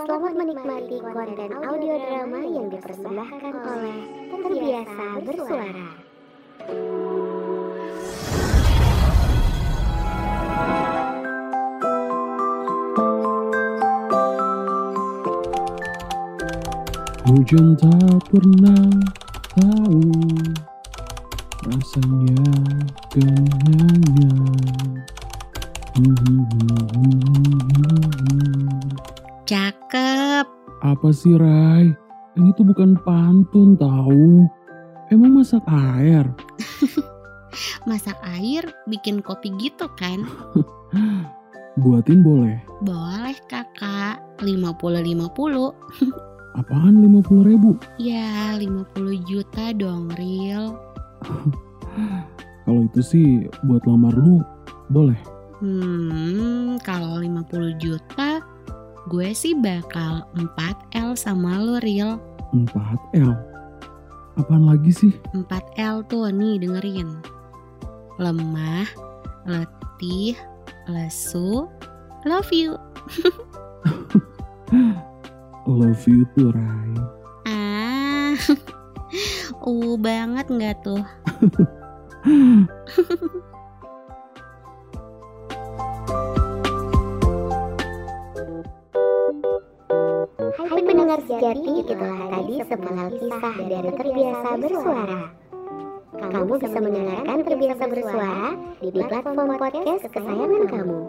Selamat menikmati konten audio drama yang dipersembahkan oleh Terbiasa Bersuara. Hujan tak pernah tahu rasanya kenyang. Cakep. Apa sih Rai? Ini tuh bukan pantun tahu. Emang masak air? Masak air bikin kopi gitu kan? Buatin boleh. Boleh kakak. 50-50. Apaan 50 ribu? Ya 50 juta dong real. Kalau itu sih buat lamar lu boleh. Hmm, kalau 50 juta gue sih bakal 4L sama lo real. 4L. Apaan lagi sih? 4L tuh nih dengerin. Lemah, letih, lesu, love you. Love you tuh Rai. Ah, uh banget nggak tuh? pendengar sejati, itulah tadi sepenggal kisah dari Terbiasa Bersuara. Kamu bisa mendengarkan Terbiasa Bersuara di platform podcast kesayangan kamu.